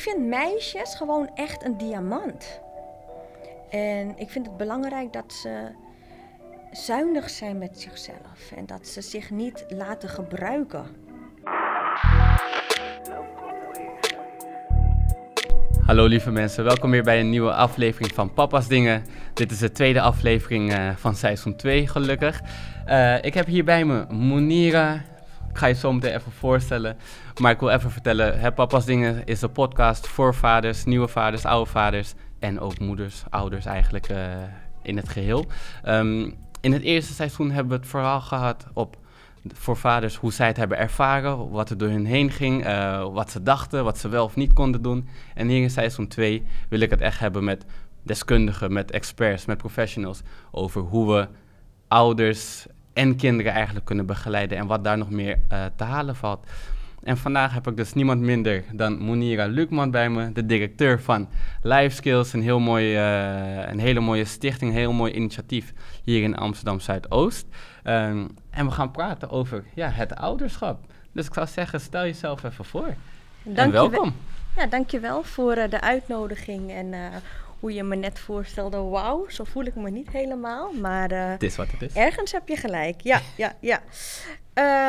vind meisjes gewoon echt een diamant. En ik vind het belangrijk dat ze zuinig zijn met zichzelf en dat ze zich niet laten gebruiken. Hallo lieve mensen, welkom weer bij een nieuwe aflevering van Papa's Dingen. Dit is de tweede aflevering uh, van seizoen 2, gelukkig. Uh, ik heb hier bij me Monira. Ik ga je zo meteen even voorstellen. Maar ik wil even vertellen, hè, Papa's Dingen is een podcast voor vaders, nieuwe vaders, oude vaders en ook moeders, ouders eigenlijk uh, in het geheel. Um, in het eerste seizoen hebben we het vooral gehad op voor vaders hoe zij het hebben ervaren, wat er door hen heen ging, uh, wat ze dachten, wat ze wel of niet konden doen. En hier in seizoen 2 wil ik het echt hebben met deskundigen, met experts, met professionals over hoe we ouders en kinderen eigenlijk kunnen begeleiden en wat daar nog meer uh, te halen valt. En vandaag heb ik dus niemand minder dan Monira Lukman bij me, de directeur van Life Skills, een, heel mooi, uh, een hele mooie stichting, een heel mooi initiatief hier in Amsterdam Zuidoost. Um, en we gaan praten over ja, het ouderschap. Dus ik zou zeggen, stel jezelf even voor. Dank en welkom. Je ja, dankjewel voor uh, de uitnodiging en hoe je me net voorstelde. Wauw, zo voel ik me niet helemaal. Maar uh, het is wat het is. ergens heb je gelijk. Ja, ja, ja.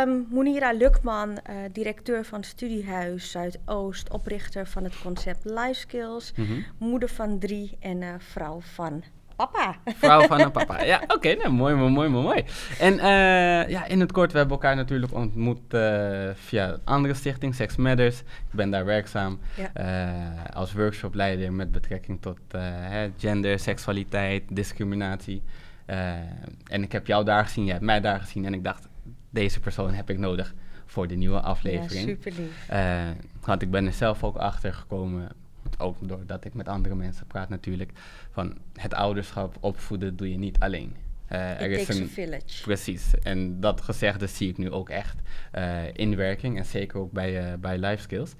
Um, Monira Lukman, directeur van Studiehuis Zuidoost, oprichter van het concept Life Skills, mm -hmm. moeder van drie en vrouw van papa. Vrouw van een papa. Ja, oké. Okay, nou, mooi, mooi, mooi, mooi. En uh, ja, in het kort, we hebben elkaar natuurlijk ontmoet uh, via een andere stichting, Sex Matters. Ik ben daar werkzaam ja. uh, als workshopleider met betrekking tot gender, seksualiteit, discriminatie. en ik heb jou daar gezien, jij hebt mij daar gezien. En ik dacht, deze persoon heb ik nodig voor de nieuwe aflevering. Ja, super lief. want ik ben er zelf ook achter gekomen ook doordat ik met andere mensen praat natuurlijk, van het ouderschap opvoeden doe je niet alleen. Uh, er is een village. Precies. En dat gezegde zie ik nu ook echt uh, in werking en zeker ook bij, uh, bij Life Skills.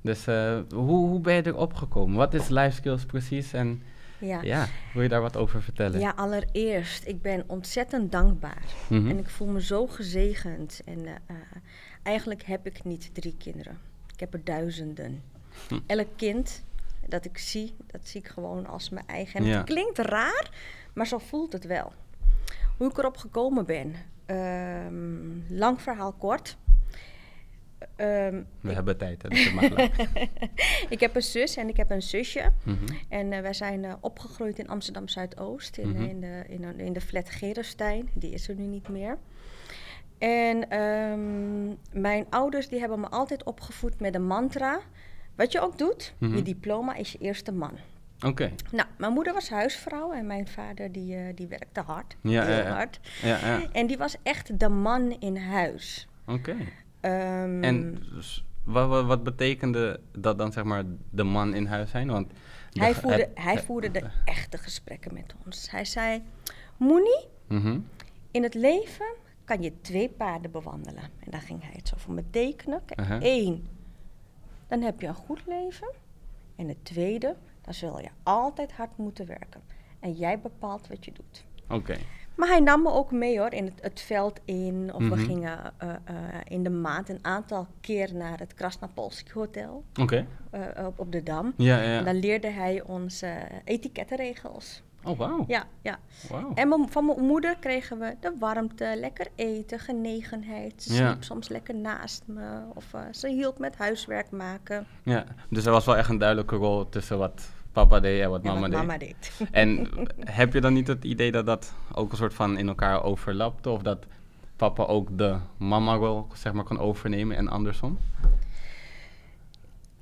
Dus hoe, hoe ben je erop gekomen? Wat is Life Skills precies? En ja. ja. wil je daar wat over vertellen? Ja, allereerst, ik ben ontzettend dankbaar. Mm -hmm. En ik voel me zo gezegend. En eigenlijk heb ik niet drie kinderen. Ik heb er duizenden. Hm. Elk kind dat ik zie, dat zie ik gewoon als mijn eigen. En het klinkt raar, maar zo voelt het wel. Hoe ik erop gekomen ben. Um, lang verhaal kort. Um, We ik, hebben tijd, hè, dus Ik heb een zus en ik heb een zusje. Mm -hmm. En uh, wij zijn uh, opgegroeid in Amsterdam Zuidoost, in, mm -hmm. in, de, in, in de flat Gerestein. Die is er nu niet meer. En um, mijn ouders die hebben me altijd opgevoed met een mantra. Wat je ook doet, mm -hmm. je diploma is je eerste man. Oké. Okay. Nou, mijn moeder was huisvrouw en mijn vader die, uh, die werkte hard. Ja, heel ja, hard. Ja, ja. En die was echt de man in huis. Oké. Okay. Um, en wat, wat, wat, betekende dat dan, zeg maar, de man in huis zijn? Want hij voerde, het, hij voerde de echte gesprekken met ons. Hij zei, Moenie, mm -hmm. in het leven kan je twee paarden bewandelen. En daar ging hij het zo voor me tekenen. Kijk, uh -huh. één dan heb je een goed leven. En het tweede, dan zul je altijd hard moeten werken. En jij bepaalt wat je doet. Oké. Okay. Maar hij nam me ook mee hoor, in het, het veld in. Of mm -hmm. we gingen uh, uh, in de maand een aantal keer naar het Krasnapolski Hotel. Oké. Okay. Uh, op, op, de Dam. Ja, ja. En dan leerde hij ons etikettenregels. Oh, wauw. Ja, ja. Wow. En van mijn moeder kregen we de warmte, lekker eten, genegenheid. Ze Ja. sliep soms lekker naast me. Of uh, ze hielp met huiswerk maken. Ja, dus er was wel echt een duidelijke rol tussen wat papa deed en wat En mama wat deed. mama deed. En heb je dan niet het idee dat dat ook een soort van in elkaar overlapte? Of dat papa ook de mama-rol zeg maar, kan overnemen en andersom?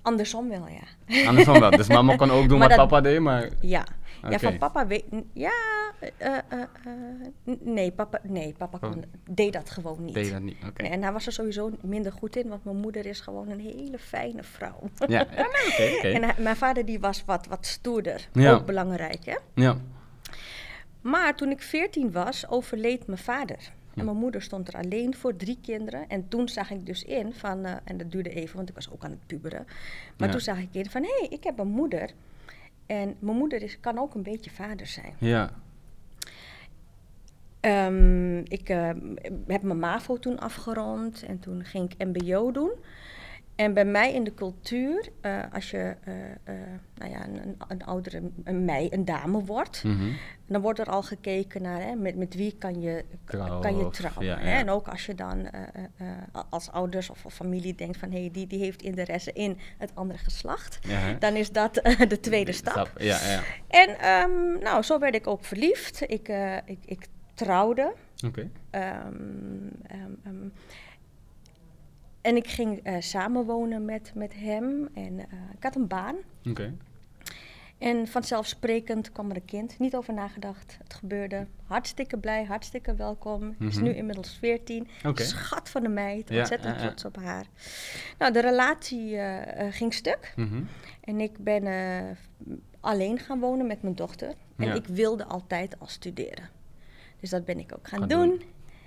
Andersom wel, ja. Andersom wel. Dus mama kan ook doen Maar wat dat- papa deed, maar... Ja, ja van papa weet... Ja, eh, eh, eh, nee, papa, nee, papa kon, deed dat gewoon niet. Oh. Deed dat niet, oké. Nee, en hij was er sowieso minder goed in, want mijn moeder is gewoon een hele fijne vrouw. Ja, ja nee, oké. En hij- mijn vader die was wat, wat stoerder. Ja. Ook belangrijk, hè? Ja, Maar toen ik 14 was, overleed mijn vader. En mijn moeder stond er alleen voor drie kinderen. En toen zag ik dus in van, eh, en dat duurde even, want ik was ook aan het puberen. Maar Ja. toen zag ik in van, hé, hey, ik heb een moeder. En mijn moeder is, kan ook een beetje vader zijn. ja. Ehm, ik eh, heb mijn MAVO toen afgerond en toen ging ik MBO doen. En bij mij in de cultuur, eh, als je uh, uh, nou ja, een, een oudere een mei, een dame wordt, Mhm. dan wordt er al gekeken naar hè, met, met wie kan je kan je trouwen. ja, hè? ja. En ook als je dan eh, eh, eh, als ouders of, of familie denkt van hé, hey, die, die heeft interesse in het andere geslacht, Ja, dan is dat eh, de tweede stap. Ja, ja. En ehm, nou, zo werd ik ook verliefd. Ik, eh, ik, ik trouwde. Oké. Ehm, ehm, en ik ging eh, samenwonen met, met hem. En eh, ik had een baan. Oké. En vanzelfsprekend kwam er een kind. Niet over nagedacht. Het gebeurde. Hartstikke blij, hartstikke welkom. Is Mhm. nu inmiddels 14. Oké. Schat van de meid. Ja, Ontzettend ja, ja. trots op haar. Nou, de relatie eh, ging stuk. Mhm. En ik ben alleen gaan wonen met mijn dochter. En ik wilde altijd al studeren. Dus dat ben ik ook gaan, Gaan doen. doen.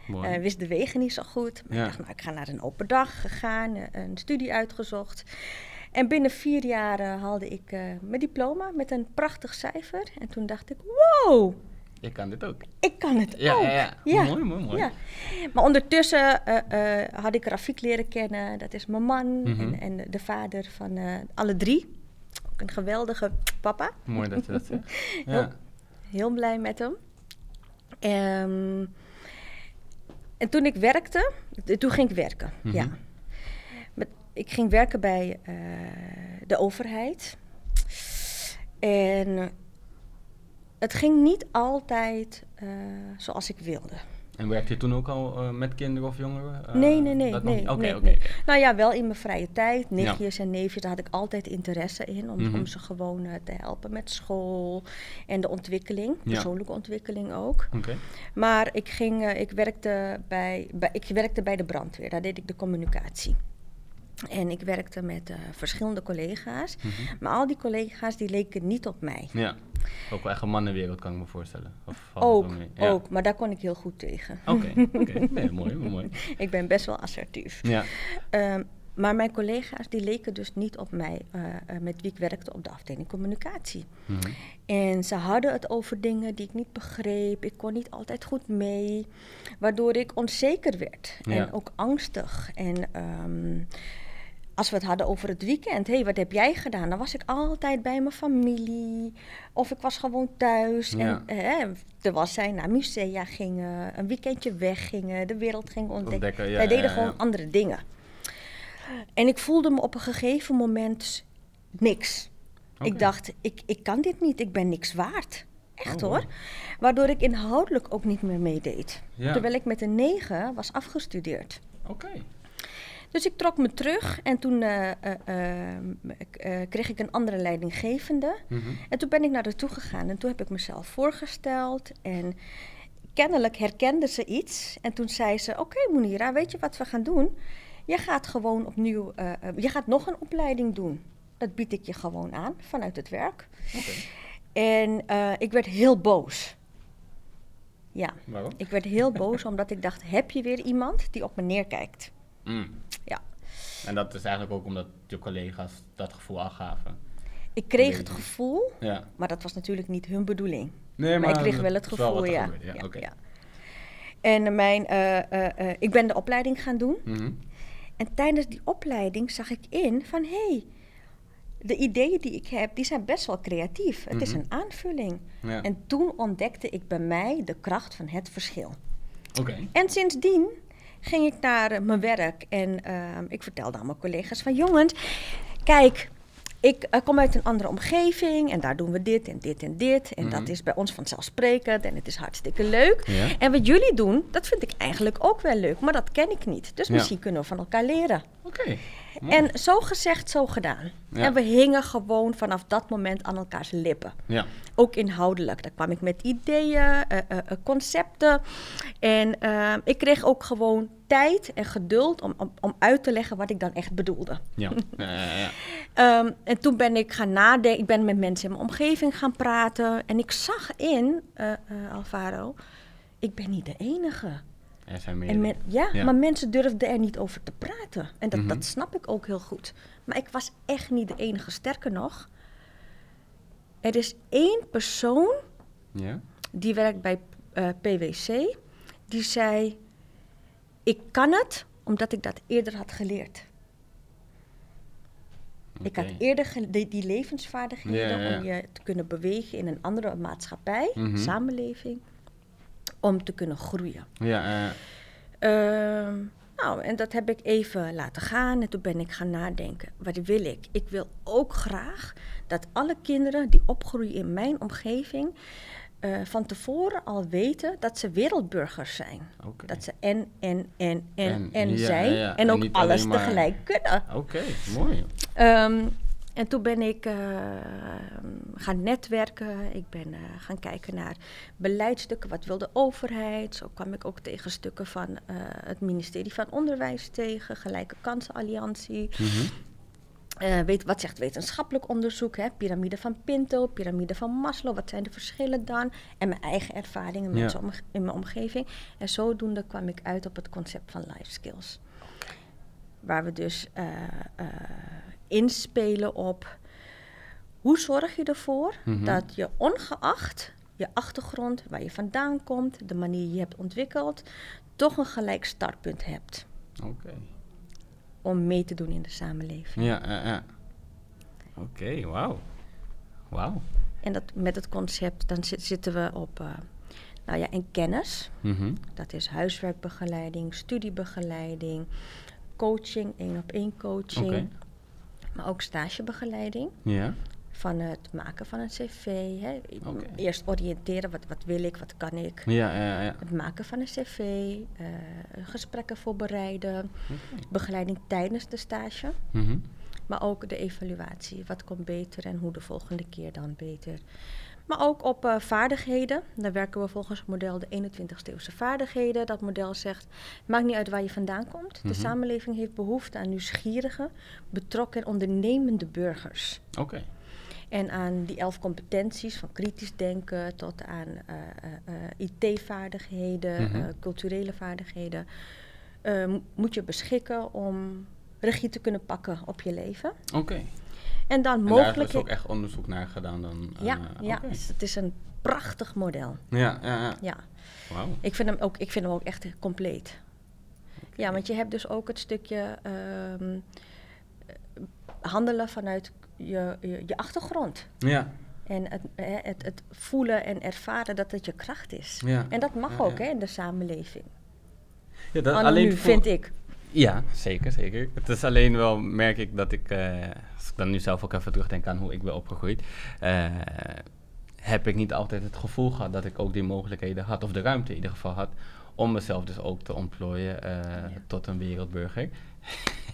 Eh, wist de wegen niet zo goed. Maar Ja. ik dacht, nou, ik ga naar een open dag gegaan, eh, een studie uitgezocht. En binnen vier jaar eh, haalde ik eh, mijn diploma met een prachtig cijfer. En toen dacht ik, wow, Je kan dit ook. ik kan het Ja, ook. ja, ja. Mooi, mooi, mooi. Ja. Maar ondertussen had ik Rafik leren kennen. Dat is mijn man Mhm. en, en de vader van alle drie. Ook een geweldige papa. Mooi dat je dat zegt. Heel- Ja. Heel blij met hem. Ehm, en toen ik werkte, toen ging ik werken, Mhm. ja. Met, ik ging werken bij eh, de overheid. En het ging niet altijd eh, zoals ik wilde. En werkte je toen ook al eh, met kinderen of jongeren? Eh, nee, nee, nee. Oké, nee, oké, nee. Nou ja, wel in mijn vrije tijd. Nichtjes en neefjes, daar had ik altijd interesse in. Om, Mhm. om ze gewoon eh, te helpen met school en de ontwikkeling. Ja. Persoonlijke ontwikkeling ook. Oké. Maar ik, ging, ik, werkte bij, bij, ik werkte bij de brandweer, daar deed ik de communicatie. En ik werkte met eh, verschillende collega's. Mhm. Maar al die collega's die leken niet op mij. Ja. Ook wel echt een mannenwereld kan ik me voorstellen. Of Ook? Ja. ook, maar daar kon ik heel goed tegen. Oké, oké. Nee, mooi, mooi. ik ben best wel assertief. Ja. Ehm, maar mijn collega's die leken dus niet op mij, eh, met wie ik werkte op de afdeling communicatie. Mhm. En ze hadden het over dingen die ik niet begreep. Ik kon niet altijd goed mee, waardoor ik onzeker werd Ja. en ook angstig. En ehm, als we het hadden over het weekend, hé, hey, wat heb jij gedaan? Dan was ik altijd bij mijn familie of ik was gewoon thuis. Ja. En eh, terwijl zij naar musea gingen, een weekendje weggingen, de wereld gingen ontdekken. Ontdekken, ja, Wij deden ja, gewoon andere dingen. En ik voelde me op een gegeven moment niks. Ik dacht, ik, ik kan dit niet, ik ben niks waard. Echt Oh, hoor. Waardoor ik inhoudelijk ook niet meer meedeed. Terwijl ik met een 9 was afgestudeerd. Oké. Dus ik trok me terug en toen eh, eh, eh, kreeg ik een andere leidinggevende. Mhm. En toen ben ik naar haar toe gegaan en toen heb ik mezelf voorgesteld. En kennelijk herkende ze iets. En toen zei ze: Oké, Monira, weet je wat we gaan doen? Je gaat gewoon opnieuw, je gaat nog een opleiding doen. Dat bied ik je gewoon aan vanuit het werk. Oké. En ik werd heel boos. Ja, Waarom? ik werd heel boos omdat ik dacht: Heb je weer iemand die op me neerkijkt? Mm. En dat is eigenlijk ook omdat je collega's dat gevoel afgaven. Ik kreeg het gevoel, Ja. maar dat was natuurlijk niet hun bedoeling. Nee, maar, ik kreeg wel het wel gevoel, ja. gebeurde, Ja. En mijn, eh, eh, eh, ik ben de opleiding gaan doen. Mhm. En tijdens die opleiding zag ik in van... hé, hey, de ideeën die ik heb, die zijn best wel creatief. Het is Mhm. een aanvulling. Ja. En toen ontdekte ik bij mij de kracht van het verschil. Oké. En sindsdien ging ik naar eh, mijn werk en ehm, ik vertelde aan mijn collega's van... jongens, kijk, ik eh, kom uit een andere omgeving en daar doen we dit en dit en dit. En dat Mhm. is bij ons vanzelfsprekend en het is hartstikke leuk. Ja. En wat jullie doen, dat vind ik eigenlijk ook wel leuk, maar dat ken ik niet. Dus Ja. misschien kunnen we van elkaar leren. Oké. Mooi. En zo gezegd, zo gedaan. Ja. En we hingen gewoon vanaf dat moment aan elkaars lippen. Ja. Ook inhoudelijk. Daar kwam ik met ideeën, eh, eh, eh, concepten. En ik kreeg ook gewoon tijd en geduld om, om, om uit te leggen wat ik dan echt bedoelde. Ja. Ehm, en toen ben ik gaan nadenken. Ik ben met mensen in mijn omgeving gaan praten. En ik zag in, Alvaro, ik ben niet de enige. Er zijn En meerdere. men- ja, Ja. maar mensen durfden er niet over te praten. En dat, Mhm. dat snap ik ook heel goed. Maar ik was echt niet de enige. Sterker nog, er is één persoon Ja? die werkt bij eh, PwC. Die zei: Ik kan het omdat ik dat eerder had geleerd. Ik had eerder die, die levensvaardigheden Ja, om je te kunnen bewegen in een andere maatschappij, Mhm. samenleving, om te kunnen groeien. Ja, eh, Ehm, nou, en dat heb ik even laten gaan en toen ben ik gaan nadenken. Wat wil ik? Ik wil ook graag dat alle kinderen die opgroeien in mijn omgeving eh, van tevoren al weten dat ze wereldburgers zijn. Dat ze en, en, en, en, En, en, ja, zijn ja, ja. en ook alles maar- tegelijk kunnen. Oké, mooi. Ehm, en toen ben ik eh, gaan netwerken. Ik ben eh, gaan kijken naar beleidsstukken. Wat wil de overheid? Zo kwam ik ook tegen stukken van eh, het ministerie van Onderwijs tegen. Gelijke Kansenalliantie. Eh, weet, wat zegt wetenschappelijk onderzoek? Hè? Piramide van Pinto, piramide van Maslow. Wat zijn de verschillen dan? En mijn eigen ervaringen met Ja. in mijn omgeving. En zodoende kwam ik uit op het concept van life skills. Waar we dus inspelen op hoe zorg je ervoor Mhm. dat je ongeacht je achtergrond, waar je vandaan komt, de manier je hebt ontwikkeld, toch een gelijk startpunt hebt Oké. om mee te doen in de samenleving. Ja, ja, ja. Oké, wauw. Wauw. En dat, met het concept, dan zit- zitten we op, eh, nou ja, in kennis. Mhm. Dat is huiswerkbegeleiding, studiebegeleiding, coaching, één op één coaching. Oké. Maar ook stagebegeleiding. Ja. Van het maken van een cv. Hè. Eerst oriënteren, wat, wat wil ik, wat kan ik. Ja, ja, ja. Het maken van een cv, eh, gesprekken voorbereiden, begeleiding tijdens de stage. Mhm. Maar ook de evaluatie. Wat komt beter en hoe de volgende keer dan beter. Maar ook op eh, vaardigheden. Daar werken we volgens het model de 21ste eeuwse vaardigheden. Dat model zegt, maakt niet uit waar je vandaan komt. De Mhm. samenleving heeft behoefte aan nieuwsgierige, betrokken en ondernemende burgers. Oké. En aan die elf competenties, van kritisch denken tot aan eh, eh, IT-vaardigheden, Mhm. culturele vaardigheden, mo- moet je beschikken om regie te kunnen pakken op je leven. Oké. En dan daar mogelijk. is ook echt onderzoek naar gedaan dan? ja, eh, ja dus het is een prachtig model. Ja, ja, ja. Ja, Wauw. ik vind hem ook, ik vind hem ook echt compleet. Ja, want je hebt dus ook het stukje ehm, eh, handelen vanuit je, je, je achtergrond. Ja, En het, het, het voelen en ervaren dat het je kracht is. ja. En dat mag Ja, ook ja. hè, in de samenleving. ja dat, Anno nu, voor- vind ik. Ja, zeker, zeker. Het is alleen wel, merk ik, dat ik, eh, als ik dan nu zelf ook even terugdenk aan hoe ik ben opgegroeid, eh, heb ik niet altijd het gevoel gehad dat ik ook die mogelijkheden had, of de ruimte in ieder geval had, om mezelf dus ook te ontplooien eh, tot een wereldburger.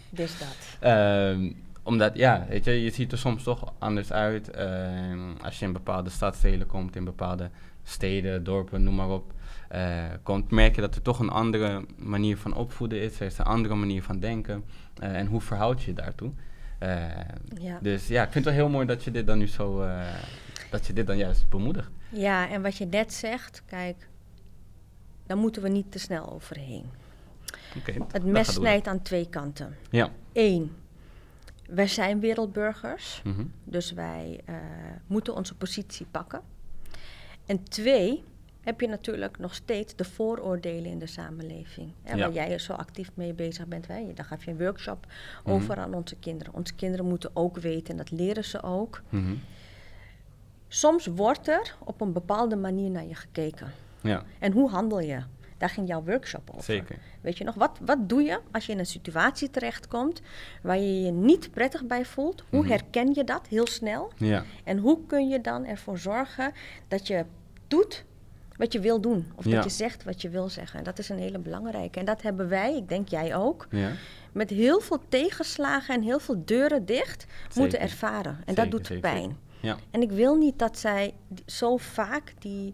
Dus dat. Ehm, omdat, ja, weet je, je ziet er soms toch anders uit. Ehm, als je in bepaalde stadsdelen komt, in bepaalde steden, dorpen, noem maar op. eh, komt, merk je dat er toch een andere manier van opvoeden is. Er is een andere manier van denken. Eh, en hoe verhoud je je daartoe? Eh, Ja. Dus ja, ik vind het wel heel mooi dat je dit dan nu zo, dat je dit dan juist bemoedigt. ja, en wat je net zegt, kijk, daar moeten we niet te snel overheen. Oké, Het mes snijdt aan twee kanten. Ja. Eén, wij zijn wereldburgers, Mhm. dus wij moeten onze positie pakken. En twee, heb je natuurlijk nog steeds de vooroordelen in de samenleving. En Ja. waar jij er zo actief mee bezig bent. Hè? Dan gaf je een workshop Mhm. over aan onze kinderen. Onze kinderen moeten ook weten, en dat leren ze ook. Mhm. Soms wordt er op een bepaalde manier naar je gekeken. Ja, En hoe handel je? Daar ging jouw workshop over. zeker. Weet je nog, wat, wat doe je als je in een situatie terechtkomt waar je je niet prettig bij voelt? Hoe Mhm. herken je dat heel snel? Ja, En hoe kun je dan ervoor zorgen dat je doet wat je wil doen? Of Ja. dat je zegt wat je wil zeggen? En dat is een hele belangrijke. En dat hebben wij, ik denk jij ook, ja. met heel veel tegenslagen en heel veel deuren dicht moeten ervaren. En Zeker, dat doet zeker, pijn. Ja, En ik wil niet dat zij zo vaak die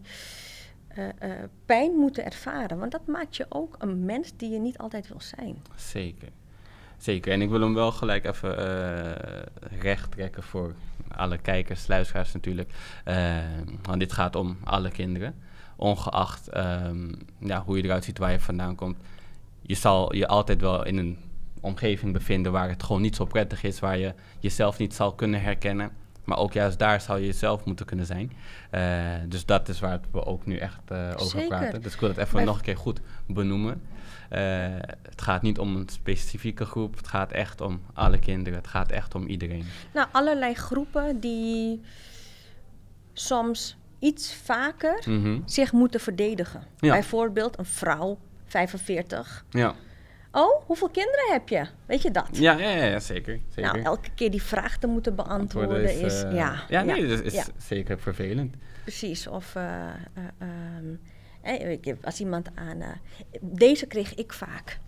eh, eh, pijn moeten ervaren. Want dat maakt je ook een mens die je niet altijd wil zijn. Zeker. Zeker. En ik wil hem wel gelijk even eh, recht trekken voor alle kijkers, luisteraars natuurlijk. Want dit gaat om alle kinderen. Ongeacht ehm, ja, hoe je eruit ziet, waar je vandaan komt. Je zal je altijd wel in een omgeving bevinden waar het gewoon niet zo prettig is, waar je jezelf niet zal kunnen herkennen. Maar ook juist daar zou je jezelf moeten kunnen zijn. Eh, dus dat is waar we ook nu echt uh, over Zeker. praten. Dus ik wil het even nog een keer goed benoemen. Eh, het gaat niet om een specifieke groep. Het gaat echt om alle kinderen. Het gaat echt om iedereen. Nou, allerlei groepen die soms iets vaker Mhm. zich moeten verdedigen. Ja. Bijvoorbeeld een vrouw, 45. Ja. Oh, hoeveel kinderen heb je? Weet je dat? Ja, ja, ja, zeker. zeker. Nou, elke keer die vraag te moeten beantwoorden is... eh, ja, ja, nee, dat is ja, zeker vervelend. precies. Of eh, eh, ehm, eh, als iemand aan... deze kreeg ik vaak.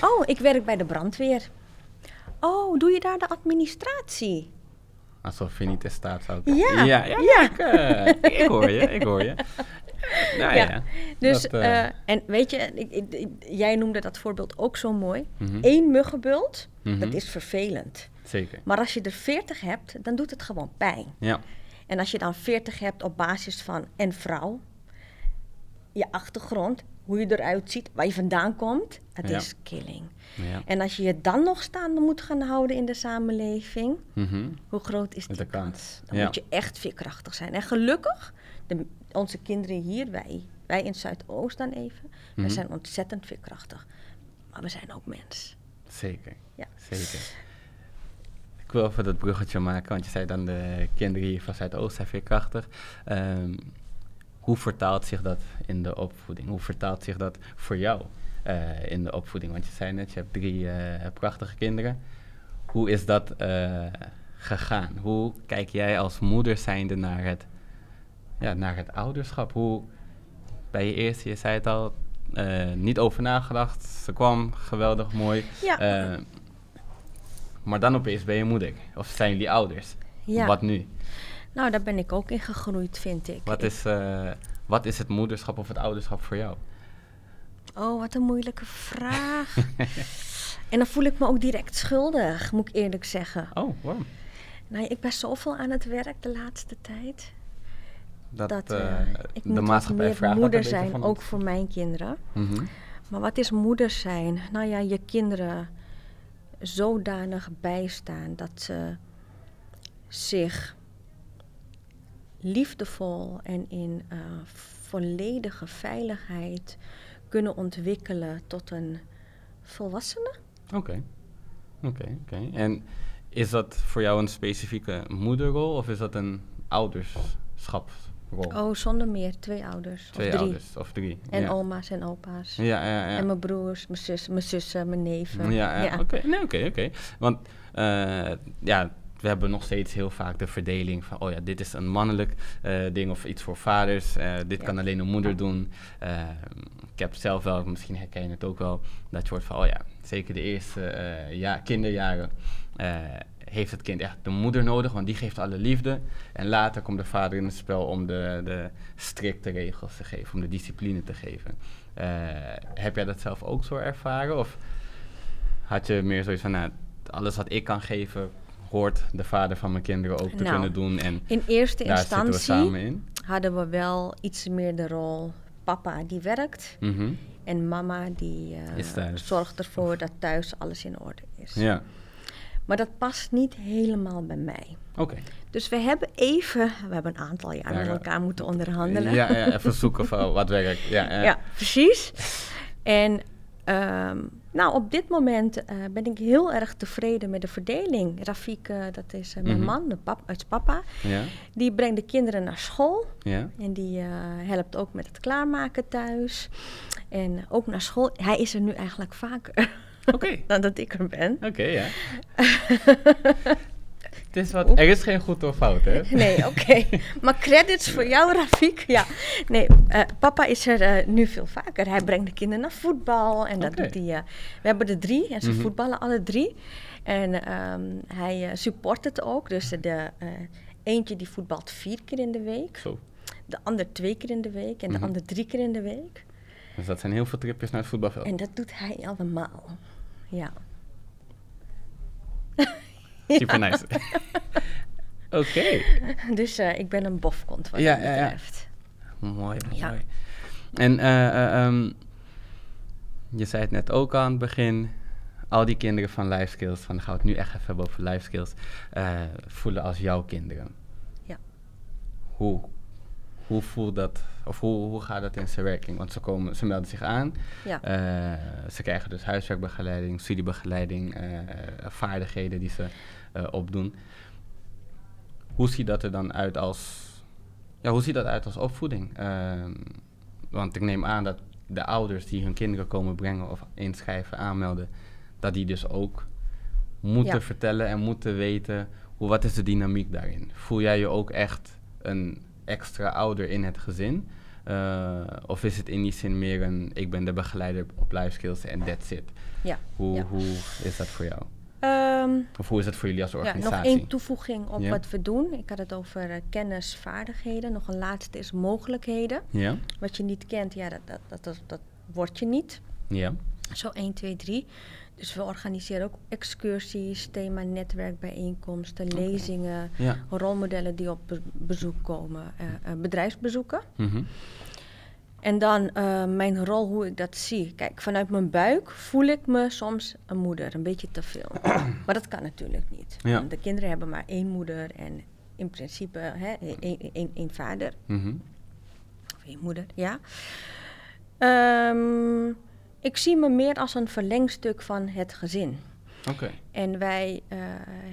Oh, ik werk bij de brandweer. Oh, doe je daar de administratie? Alsof je niet in staat zou Ja, Ja, ja, ja. Ik, eh, ik hoor je, ik hoor je. Nou ja, Ja, Dus, dat, eh, eh, en weet je, ik, ik- ik- jij noemde dat voorbeeld ook zo mooi. mhm, Eén muggenbult, mhm, dat is vervelend. Zeker, Maar als je er 40 hebt, dan doet het gewoon pijn. ja. En als je dan 40 hebt op basis van en vrouw, je achtergrond, hoe je eruit ziet, waar je vandaan komt, het Ja. is killing. ja. En als je je dan nog staande moet gaan houden in de samenleving, mhm, hoe groot is die de kans. kans? Dan Ja. moet je echt veerkrachtig zijn. En gelukkig, de, onze kinderen hier, wij, wij in Zuidoost dan even, mhm, we zijn ontzettend veerkrachtig. Maar we zijn ook mens. Zeker, Ja. zeker. Ik wil even dat bruggetje maken, want je zei dan de kinderen hier van Zuidoost zijn veerkrachtig. Ehm, hoe vertaalt zich dat in de opvoeding? Hoe vertaalt zich dat voor jou eh, in de opvoeding? Want je zei net, je hebt drie eh, prachtige kinderen. Hoe is dat eh, gegaan? Hoe kijk jij als moeder zijnde naar het, ja, naar het ouderschap? Hoe, bij je eerste, je zei het al, niet over nagedacht. Ze kwam, geweldig mooi. Ja. Maar dan opeens ben je moeder. Of zijn jullie ouders? Ja. Wat nu? Nou, daar ben ik ook in gegroeid, vind ik. Wat Ik- is, eh, wat is het moederschap of het ouderschap voor jou? Oh, wat een moeilijke vraag. en dan voel ik me ook direct schuldig, moet ik eerlijk zeggen. Oh, waarom? Nou, ik ben zoveel aan het werk de laatste tijd. Dat, Dat, eh, eh, ik de moet maatschappij vraagt moeder zijn, van ook voor mijn kinderen. Mhm. Maar wat is moeder zijn? Nou ja, je kinderen zodanig bijstaan dat ze zich liefdevol en in eh, volledige veiligheid kunnen ontwikkelen tot een volwassene. Oké, oké, oké. En is dat voor jou een specifieke moederrol of is dat een ouderschapsrol? Oh, zonder meer. Twee ouders. Twee of drie. ouders of drie. En ja. oma's en opa's. Ja, ja, ja. En mijn broers, mijn zus, mijn zussen, mijn neven. Ja, ja. Oké. Nee, oké, oké. Want eh, ja, we hebben nog steeds heel vaak de verdeling van, oh ja, dit is een mannelijk eh, ding of iets voor vaders. eh, dit Ja. kan alleen een moeder doen. Eh, ik heb zelf wel, misschien herken je het ook wel, dat je hoort van, oh ja, zeker de eerste ja, kinderjaren heeft het kind echt de moeder nodig, want die geeft alle liefde. En later komt de vader in het spel om de, de strikte regels te geven, om de discipline te geven. Heb jij dat zelf ook zo ervaren? Of had je meer zoiets van, nou, alles wat ik kan geven, hoort de vader van mijn kinderen ook te Nou, kunnen doen. En In eerste daar zitten we instantie samen in. hadden we wel iets meer de rol papa die werkt Mhm. en mama die thuis. zorgt ervoor dat thuis alles in orde is. Ja, Maar dat past niet helemaal bij mij. oké. Dus we hebben even, we hebben een aantal jaar Ja, met elkaar moeten onderhandelen. Ja, ja, even zoeken van wat werkt. Ja, ja. Ja, precies. En ehm, nou, op dit moment eh, ben ik heel erg tevreden met de verdeling. Rafik, dat is eh, mijn Mhm. man, de pap, uit papa. ja, Die brengt de kinderen naar school. ja. En die eh, helpt ook met het klaarmaken thuis. En ook naar school. Hij is er nu eigenlijk vaker dan dat ik er ben. oké, ja. Het is wat, er is geen goed of fout, hè? Nee, oké. Maar credits voor jou, Rafik. Ja. Nee, eh, papa is er eh, nu veel vaker. Hij brengt de kinderen naar voetbal. En dat doet hij. eh, we hebben er drie en ze Mhm. voetballen alle drie. En ehm, hij support het ook. Dus de, eentje die voetbalt vier keer in de week. Zo. De ander twee keer in de week. En Mhm. de ander drie keer in de week. Dus dat zijn heel veel tripjes naar het voetbalveld. En dat doet hij allemaal. Ja. Super nice. Oké. Dus eh, ik ben een bofkont wat Ja, dat ja, ja. betreft. Mooi, mooi. En eh, eh, ehm, je zei het net ook aan het begin, al die kinderen van life skills, van gaan we het nu echt even hebben over life skills, voelen als jouw kinderen. Ja. Hoe, hoe voelt dat, of hoe, hoe gaat dat in zijn werking? Want ze, komen, ze melden zich aan, Ja. eh, ze krijgen dus huiswerkbegeleiding, studiebegeleiding, eh, vaardigheden die ze eh, opdoen. Hoe ziet dat er dan uit als, ja, hoe ziet dat uit als opvoeding? Ehm, want ik neem aan dat de ouders die hun kinderen komen brengen of inschrijven, aanmelden, dat die dus ook moeten Ja. vertellen en moeten weten hoe, wat is de dynamiek daarin. Voel jij je ook echt een extra ouder in het gezin? Eh, of is het in die zin meer een, ik ben de begeleider op life skills en that's it? Ja. Hoe, Ja. hoe is dat voor jou? Ehm, Of hoe is dat voor jullie als ja, organisatie? nog één toevoeging op Ja. wat we doen. Ik had het over eh, kennis, vaardigheden. Nog een laatste is mogelijkheden. Ja? Wat je niet kent, ja, dat, dat, dat, dat, dat word je niet. Ja? Zo 1, 2, 3. Dus we organiseren ook excursies, thema netwerkbijeenkomsten, lezingen, Ja. rolmodellen die op be- bezoek komen, eh, eh, bedrijfsbezoeken. Mhm. En dan eh, mijn rol, hoe ik dat zie. Kijk, vanuit mijn buik voel ik me soms een moeder, een beetje te veel. maar dat kan natuurlijk niet. Ja. Want De kinderen hebben maar één moeder en in principe hè, één, één, één vader. Mhm. Of één moeder, ja. Ehm, ik zie me meer als een verlengstuk van het gezin. Oké. En wij eh,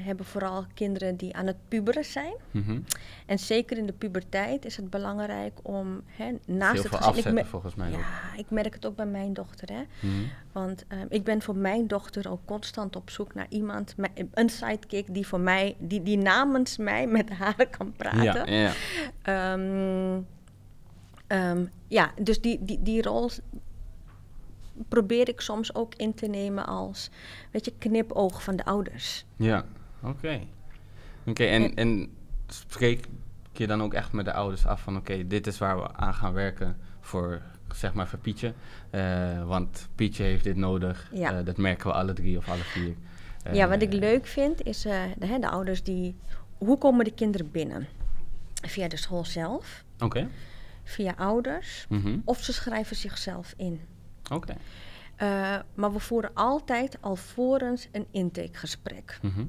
hebben vooral kinderen die aan het puberen zijn. Mhm. En zeker in de puberteit is het belangrijk om hè, naast het veel gezin... ik afzetten me- volgens mij ook. ja, ik merk het ook bij mijn dochter. Hè? Mhm. Want ehm, ik ben voor mijn dochter ook constant op zoek naar iemand, een sidekick die voor mij, die, die namens mij met haar kan praten. Ja, ja, ehm, ja, dus die, die, die rol probeer ik soms ook in te nemen als, weet je, knipoog van de ouders. Ja, oké. Oké, en, en spreek je dan ook echt met de ouders af van... oké, dit is waar we aan gaan werken voor, zeg maar, voor Pietje. Eh, want Pietje heeft dit nodig. Ja. Eh, dat merken we alle drie of alle vier. ja, wat ik Eh, leuk vind is de, hè, de ouders die, hoe komen de kinderen binnen? Via de school zelf, Oké. via ouders, Mhm. of ze schrijven zichzelf in. Oké. Eh, maar we voeren altijd alvorens een intakegesprek. Mhm.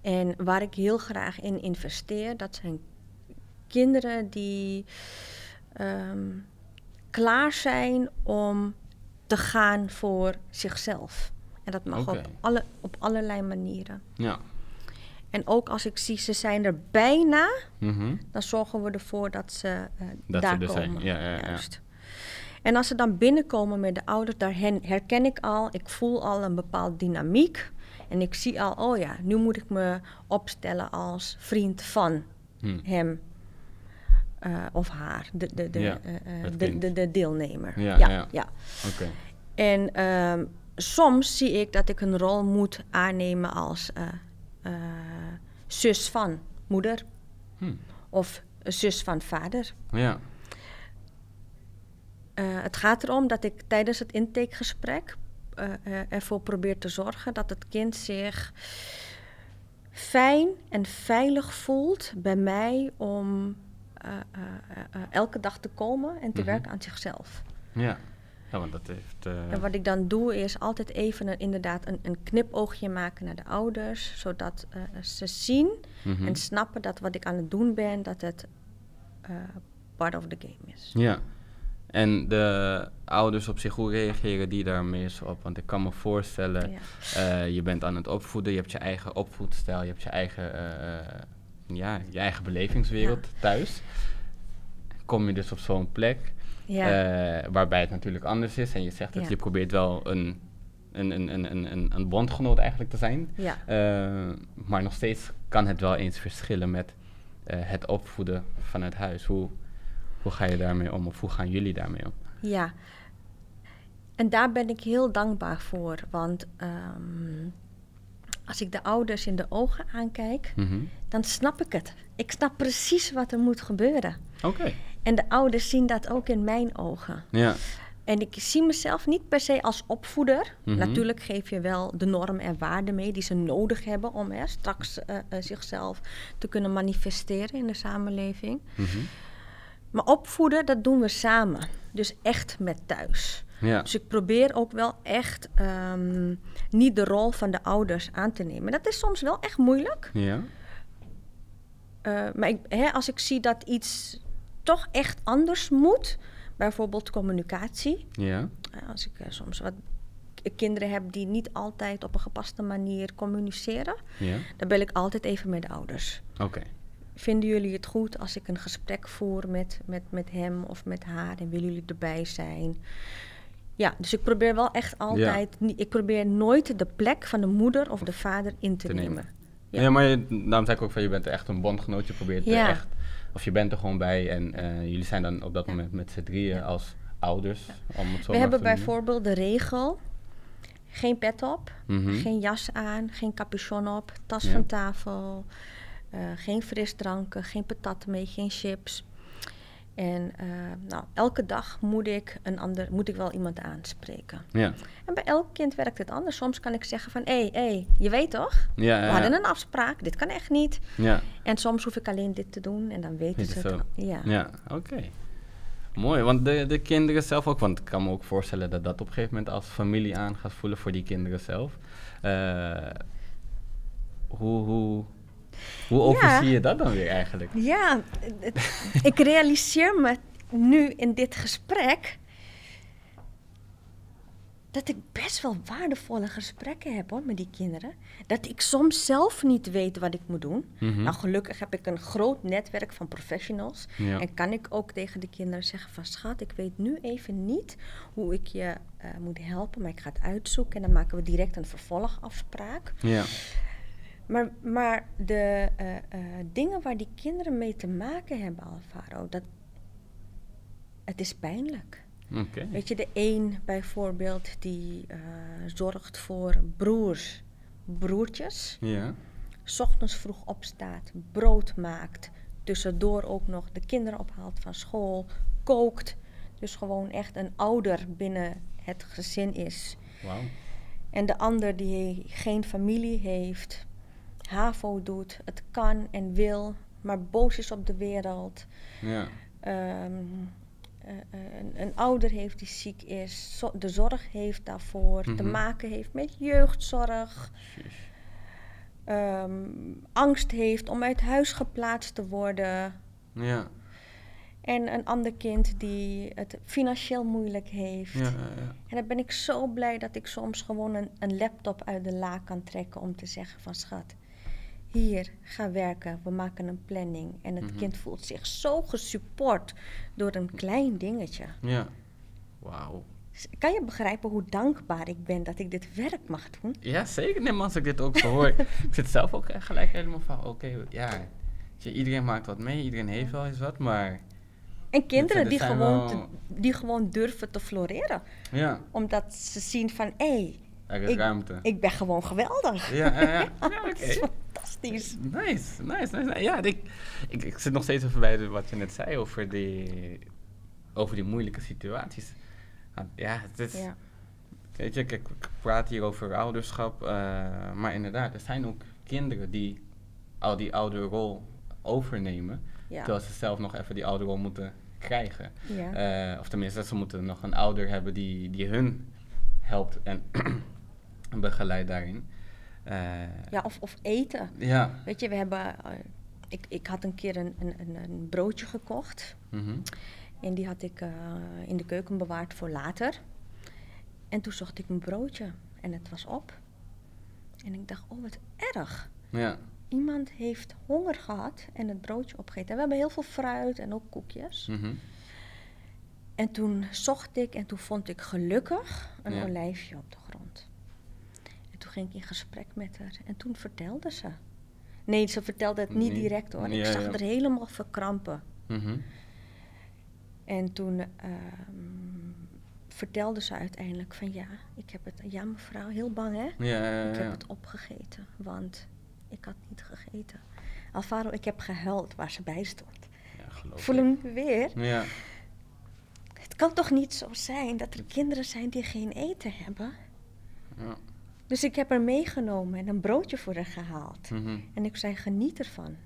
En waar ik heel graag in investeer, dat zijn kinderen die ehm, klaar zijn om te gaan voor zichzelf. En dat mag op, alle, op allerlei manieren. Ja. En ook als ik zie ze zijn er bijna, Mhm. dan zorgen we ervoor dat ze eh, Dat ze daar er zijn. komen. Ja, ja, ja. Juist. En als ze dan binnenkomen met de ouders, daar herken ik al, ik voel al een bepaalde dynamiek. En ik zie al, oh ja, nu moet ik me opstellen als vriend van Hm. hem eh, of haar, de, de, de, Ja, eh, eh, de, de, de deelnemer. Ja, ja, ja. ja. Oké. En ehm, soms zie ik dat ik een rol moet aannemen als zus van moeder Hm. of zus van vader. Ja. Eh, het gaat erom dat ik tijdens het intakegesprek eh, eh, ervoor probeer te zorgen dat het kind zich fijn en veilig voelt bij mij om elke dag te komen en te Mhm. werken aan zichzelf. Ja. Ja, want dat heeft... En wat ik dan doe is altijd even een, inderdaad een, een knipoogje maken naar de ouders, zodat ze zien mhm. en snappen dat wat ik aan het doen ben, dat het part of the game is. Ja. En de ouders op zich, hoe reageren die daar meestal op? Want ik kan me voorstellen, Ja. eh, je bent aan het opvoeden, je hebt je eigen opvoedstijl, je hebt je eigen, eh, ja, je eigen belevingswereld thuis. Kom je dus op zo'n plek Ja. eh, waarbij het natuurlijk anders is en je zegt dat je probeert wel een, een, een, een, een, een, een bondgenoot eigenlijk te zijn. maar nog steeds kan het wel eens verschillen met het opvoeden vanuit huis. Hoe, hoe ga je daarmee om of hoe gaan jullie daarmee om? Ja. En daar ben ik heel dankbaar voor. Want ehm, als ik de ouders in de ogen aankijk, Mhm. dan snap ik het. Ik snap precies wat er moet gebeuren. Oké. En de ouders zien dat ook in mijn ogen. Ja. En ik zie mezelf niet per se als opvoeder. Mhm. Natuurlijk geef je wel de normen en waarden mee die ze nodig hebben om hè, straks eh, eh, zichzelf te kunnen manifesteren in de samenleving. Mhm. Maar opvoeden, dat doen we samen. Dus echt met thuis. Ja. Dus ik probeer ook wel echt ehm, niet de rol van de ouders aan te nemen. Dat is soms wel echt moeilijk. Ja. Uh, maar ik, hè, als ik zie dat iets toch echt anders moet, bijvoorbeeld communicatie. Ja. Als ik uh, soms wat kinderen heb die niet altijd op een gepaste manier communiceren, Ja. dan bel ik altijd even met de ouders. Oké. Vinden jullie het goed als ik een gesprek voer met, met, met hem of met haar en willen jullie erbij zijn? Ja, dus ik probeer wel echt altijd, ik probeer nooit de plek van de moeder of de vader in te, te nemen. nemen. Ja. Ja, maar je, daarom zei ik ook van je bent echt een bondgenoot. Je probeert er echt, of je bent er gewoon bij en eh, jullie zijn dan op dat moment met z'n drieën als ouders. Om het zo We hebben bijvoorbeeld de regel, geen pet op, Mhm. geen jas aan, geen capuchon op, tas Ja. van tafel, eh, geen frisdranken, geen patat mee, geen chips. En eh, nou, elke dag moet ik, een ander, moet ik wel iemand aanspreken. Ja. En bij elk kind werkt het anders. Soms kan ik zeggen van, hé, hey, hey, je weet toch? Ja, We ja, hadden een afspraak, dit kan echt niet. ja. En soms hoef ik alleen dit te doen en dan weten Weet ze het. Ja. Ja, oké. Mooi, want de, de kinderen zelf ook, want ik kan me ook voorstellen dat dat op een gegeven moment als familie aan gaat voelen voor die kinderen zelf. Eh, hoe, hoe, hoe Ja. overzie je dat dan weer eigenlijk? Ja, ik realiseer me nu in dit gesprek dat ik best wel waardevolle gesprekken heb hoor, met die kinderen. Dat ik soms zelf niet weet wat ik moet doen. Mhm. Nou, gelukkig heb ik een groot netwerk van professionals. Ja. En kan ik ook tegen de kinderen zeggen van schat, ik weet nu even niet hoe ik je eh, moet helpen, maar ik ga het uitzoeken en dan maken we direct een vervolgafspraak. Ja, Maar, maar de eh, eh, dingen waar die kinderen mee te maken hebben, Alvaro, dat, het is pijnlijk. Weet je, de een bijvoorbeeld die eh, zorgt voor broers, broertjes, Ja, s ochtends vroeg opstaat, brood maakt, tussendoor ook nog de kinderen ophaalt van school, kookt. Dus gewoon echt een ouder binnen het gezin is. wauw. En de ander die geen familie heeft, HAVO doet, het kan en wil, maar boos is op de wereld. Ja, Ehm, eh, eh, een, een ouder heeft die ziek is, zo- de zorg heeft daarvoor, te Mhm. maken heeft met jeugdzorg. Ehm, angst heeft om uit huis geplaatst te worden. ja, En een ander kind die het financieel moeilijk heeft. ja, ja, ja. En dan ben ik zo blij dat ik soms gewoon een, een laptop uit de la kan trekken om te zeggen van schat, hier, ga werken, we maken een planning. En het Mhm. kind voelt zich zo gesupport door een klein dingetje. ja. Wauw. Kan je begrijpen hoe dankbaar ik ben dat ik dit werk mag doen? Ja, zeker. Nee, maar als ik dit ook zo hoor. ik zit zelf ook gelijk helemaal van, oké, ja. Iedereen maakt wat mee, iedereen heeft wel eens wat, maar En kinderen die gewoon, te- die gewoon durven te floreren. ja, Omdat ze zien van, hé, hey, er is Ik- ruimte. ik ben gewoon geweldig. Ja, ja, ja. fantastisch. Nice, nice, nice. Ja, ik, ik, ik zit nog steeds even bij wat je net zei over die, over die moeilijke situaties. Ja, het is, Ja. weet je, ik, ik praat hier over ouderschap, eh, maar inderdaad, er zijn ook kinderen die al die ouderrol overnemen, Ja. terwijl ze zelf nog even die ouderrol moeten krijgen. Ja. Eh, of tenminste, ze moeten nog een ouder hebben die, die hun helpt en begeleidt daarin. Eh, ja, of, of eten. ja. Weet je, we hebben. eh, ik, ik had een keer een, een, een, broodje gekocht. Mhm. En die had ik eh, in de keuken bewaard voor later. En toen zocht ik mijn broodje. En het was op. En ik dacht, oh wat erg. Ja. Iemand heeft honger gehad en het broodje opgegeten. En we hebben heel veel fruit en ook koekjes. Mhm. En toen zocht ik en toen vond ik gelukkig een Ja. olijfje op de grond. Ging ik in gesprek met haar. En toen vertelde ze. Nee, ze vertelde het niet Nee. direct hoor. Ik Ja, zag ja. er helemaal verkrampen. Mhm. En toen ehm, vertelde ze uiteindelijk van ja, ik heb het, ja mevrouw, heel bang hè? Ja, ja, Ik heb het opgegeten, want ik had niet gegeten. Alvaro, ik heb gehuild waar ze bij stond. Ja, voel ik. hem weer. Ja. Het kan toch niet zo zijn dat er kinderen zijn die geen eten hebben? ja. Dus ik heb haar meegenomen en een broodje voor haar gehaald. Mhm. En ik zei, geniet ervan.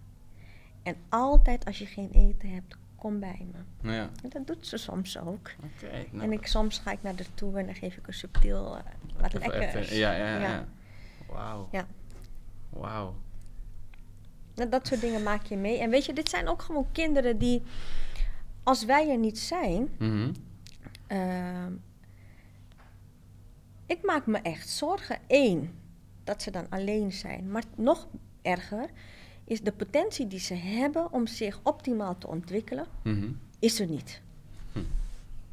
En altijd als je geen eten hebt, kom bij me. Ja. En dat doet ze soms ook. Nou, En ik, soms ga ik naar haar toe en dan geef ik een subtiel eh, wat even lekkers. even- Ja, ja, ja. Wauw. Ja. Wauw. Dat, dat soort dingen maak je mee. En weet je, dit zijn ook gewoon kinderen die, als wij er niet zijn, Mhm. Ehm, ik maak me echt zorgen. Eén, dat ze dan alleen zijn. Maar nog erger is de potentie die ze hebben om zich optimaal te ontwikkelen, Mhm. is er niet. Hm.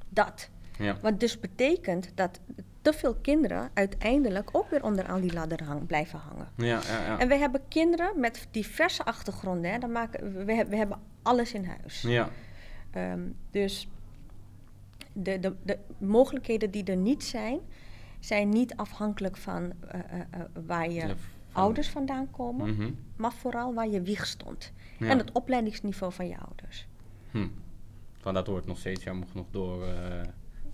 Dat. Ja. Wat dus betekent dat te veel kinderen uiteindelijk ook weer onder aan die ladder hang, blijven hangen. Ja, ja, ja. En we hebben kinderen met diverse achtergronden. Hè. Dan maken, we, we hebben alles in huis. Ja. Ehm, dus de, de, de mogelijkheden die er niet zijn, zijn niet afhankelijk van eh, eh, eh, waar je Ja, ouders vandaan komen, Mhm. maar vooral waar je wieg stond. Ja. En het opleidingsniveau van je ouders. Hm. Van dat wordt nog steeds jammer genoeg door,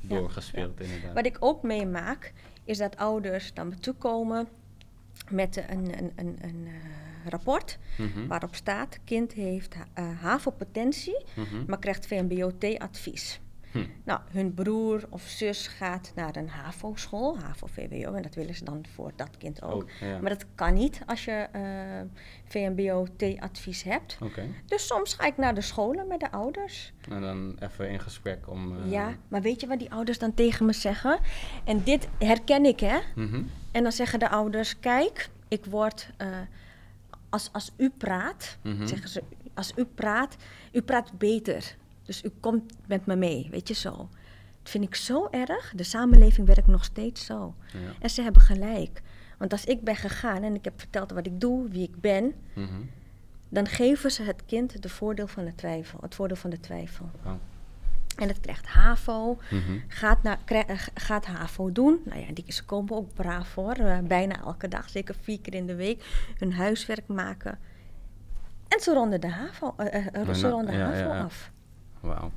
doorgespeeld, inderdaad. Wat ik ook meemaak, is dat ouders naar me toe komen met een, een, een, een rapport Mhm. waarop staat: kind heeft uh, HAVO-potentie, Mhm. maar krijgt VMBO-T-advies. Hm. Nou, hun broer of zus gaat naar een HAVO-school, HAVO-VWO, en dat willen ze dan voor dat kind ook. Ja. Maar dat kan niet als je eh, VMBO-T-advies hebt. Dus soms ga ik naar de scholen met de ouders. En dan even in gesprek om... eh, Ja, maar weet je wat die ouders dan tegen me zeggen? En dit herken ik, hè? mhm. En dan zeggen de ouders: Kijk, ik word. eh, als, als u praat, Mhm. zeggen ze: Als u praat, u praat beter. Dus u komt met me mee, weet je zo. Dat vind ik zo erg. De samenleving werkt nog steeds zo. Ja. En ze hebben gelijk. Want als ik ben gegaan en ik heb verteld wat ik doe, wie ik ben, Mhm. dan geven ze het kind de voordeel van de twijfel, het voordeel van de twijfel. Oh. En het krijgt HAVO, Mhm. gaat, naar, eh, gaat HAVO doen. Nou ja, die, ze komen ook braaf voor, eh, bijna elke dag, zeker vier keer in de week, hun huiswerk maken. En ze ronden de HAVO, eh, ze ronden ja, HAVO ja, ja. af. Wauw.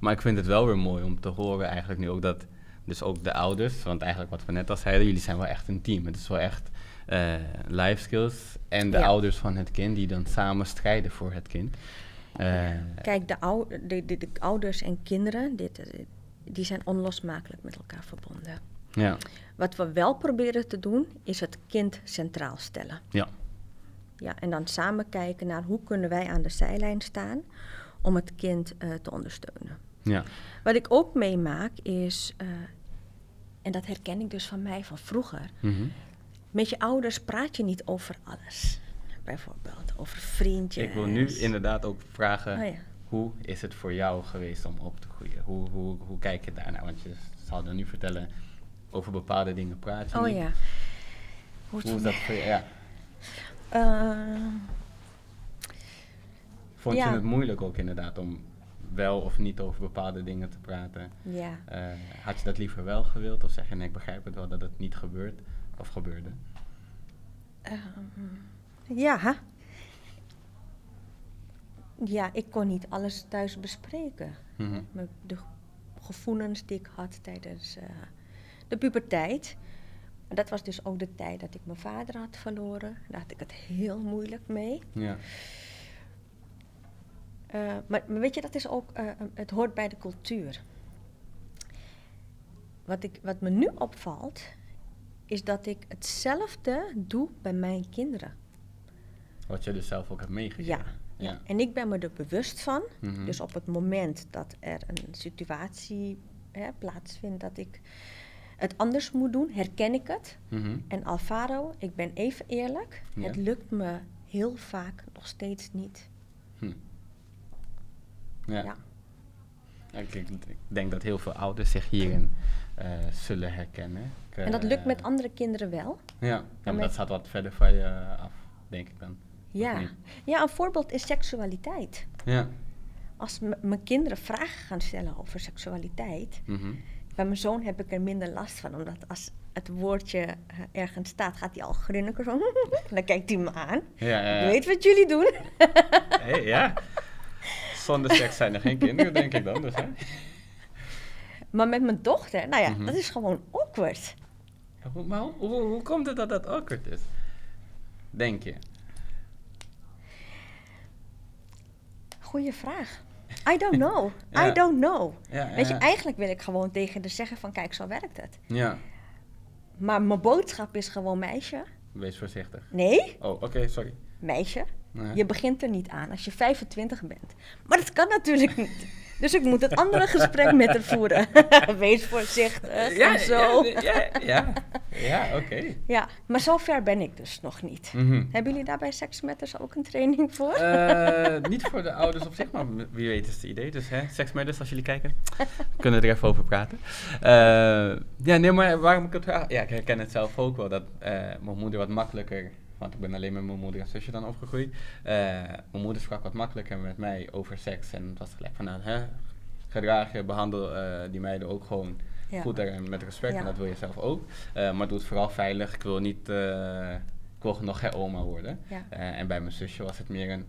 Maar ik vind het wel weer mooi om te horen eigenlijk nu ook dat... Dus ook de ouders, want eigenlijk wat we net al zeiden, jullie zijn wel echt een team. Het is wel echt eh life skills en de Ja. ouders van het kind die dan samen strijden voor het kind. Eh, Kijk, de, ou- de, de, de ouders en kinderen, dit, eh, die zijn onlosmakelijk met elkaar verbonden. ja, Wat we wel proberen te doen, is het kind centraal stellen. ja, Ja, en dan samen kijken naar hoe kunnen wij aan de zijlijn staan om het kind eh, te ondersteunen. ja. Wat ik ook meemaak is, eh, en dat herken ik dus van mij van vroeger, Mhm. met je ouders praat je niet over alles. Bijvoorbeeld over vriendjes. Ik wil nu inderdaad ook vragen, Oh ja. hoe is het voor jou geweest om op te groeien? Hoe, hoe, hoe kijk je daarnaar? Want je zal dan nu vertellen, over bepaalde dingen praat je Oh niet. ja. Hoe Hoe is dat voor je? Ja. Eh, Vond Ja. je het moeilijk ook inderdaad om wel of niet over bepaalde dingen te praten? ja. Eh, had je dat liever wel gewild? Of zeg je, nee, ik begrijp het wel dat het niet gebeurt? Of gebeurde? Ehm, ja. Ja, ik kon niet alles thuis bespreken. Mhm. Mijn- De gevoelens die ik had tijdens eh, de puberteit. Dat was dus ook de tijd dat ik mijn vader had verloren. Daar had ik het heel moeilijk mee. Ja. Eh, maar, maar weet je, dat is ook, eh, het hoort bij de cultuur. Wat, ik, wat me nu opvalt, is dat ik hetzelfde doe bij mijn kinderen. Wat je dus zelf ook hebt meegegeven. Ja, ja. En ik ben me er bewust van. Mhm. Dus op het moment dat er een situatie hè, plaatsvindt dat ik het anders moet doen, herken ik het. Mhm. En Alvaro, ik ben even eerlijk, Ja. het lukt me heel vaak nog steeds niet. Ja. Ja. Ik, ik- ik denk dat heel veel ouders zich hierin eh, zullen herkennen. Ik, En dat eh, lukt met andere kinderen wel. Ja, ja maar met- dat staat wat verder van je af, denk ik dan. Ja. ja, een voorbeeld is seksualiteit. Ja. Als mijn kinderen vragen gaan stellen over seksualiteit, Mhm. bij mijn zoon heb ik er minder last van, omdat als het woordje eh, ergens staat, gaat hij al grinniken zo. dan kijkt hij me aan. Ja, ja, ja. Je weet wat jullie doen. Hey, ja. Zonder seks zijn er geen kinderen, denk ik dan. Dus, hè? Maar met mijn dochter, nou ja, Mhm. dat is gewoon awkward. Hoe, maar hoe, hoe, hoe komt het dat dat awkward is? Denk je? Goeie vraag. I don't know. I don't know. Weet je, eigenlijk wil ik gewoon tegen de zeggen van kijk, zo werkt het. Ja. Maar mijn boodschap is gewoon meisje. Wees voorzichtig. Nee. Oh, oké, sorry. Meisje, je begint er niet aan als je 25 bent. Maar dat kan natuurlijk niet. Dus ik moet het andere gesprek met haar voeren. Wees voorzichtig ja, en zo. Ja, ja, ja, oké. Ja, maar zover ben ik dus nog niet. Mhm. Hebben jullie daar bij Sex ook een training voor? Uh, niet voor de ouders op zich, maar wie weet is het idee. Dus hè, Sex als jullie kijken, kunnen we er even over praten. Uh, ja, nee, maar waarom ik het? Ja, ik herken het zelf ook wel, dat uh, mijn moeder wat makkelijker want ik ben alleen met mijn moeder en zusje dan opgegroeid. Uh, mijn moeder sprak wat makkelijker met mij over seks. En het was gelijk van, nou, hè, gedraag je, behandel uh, die meiden ook gewoon goed en met respect. En dat wil je zelf ook. Uh, maar doe het vooral veilig. Ik wil niet, ik wil nog geen oma worden. en bij mijn zusje was het meer een,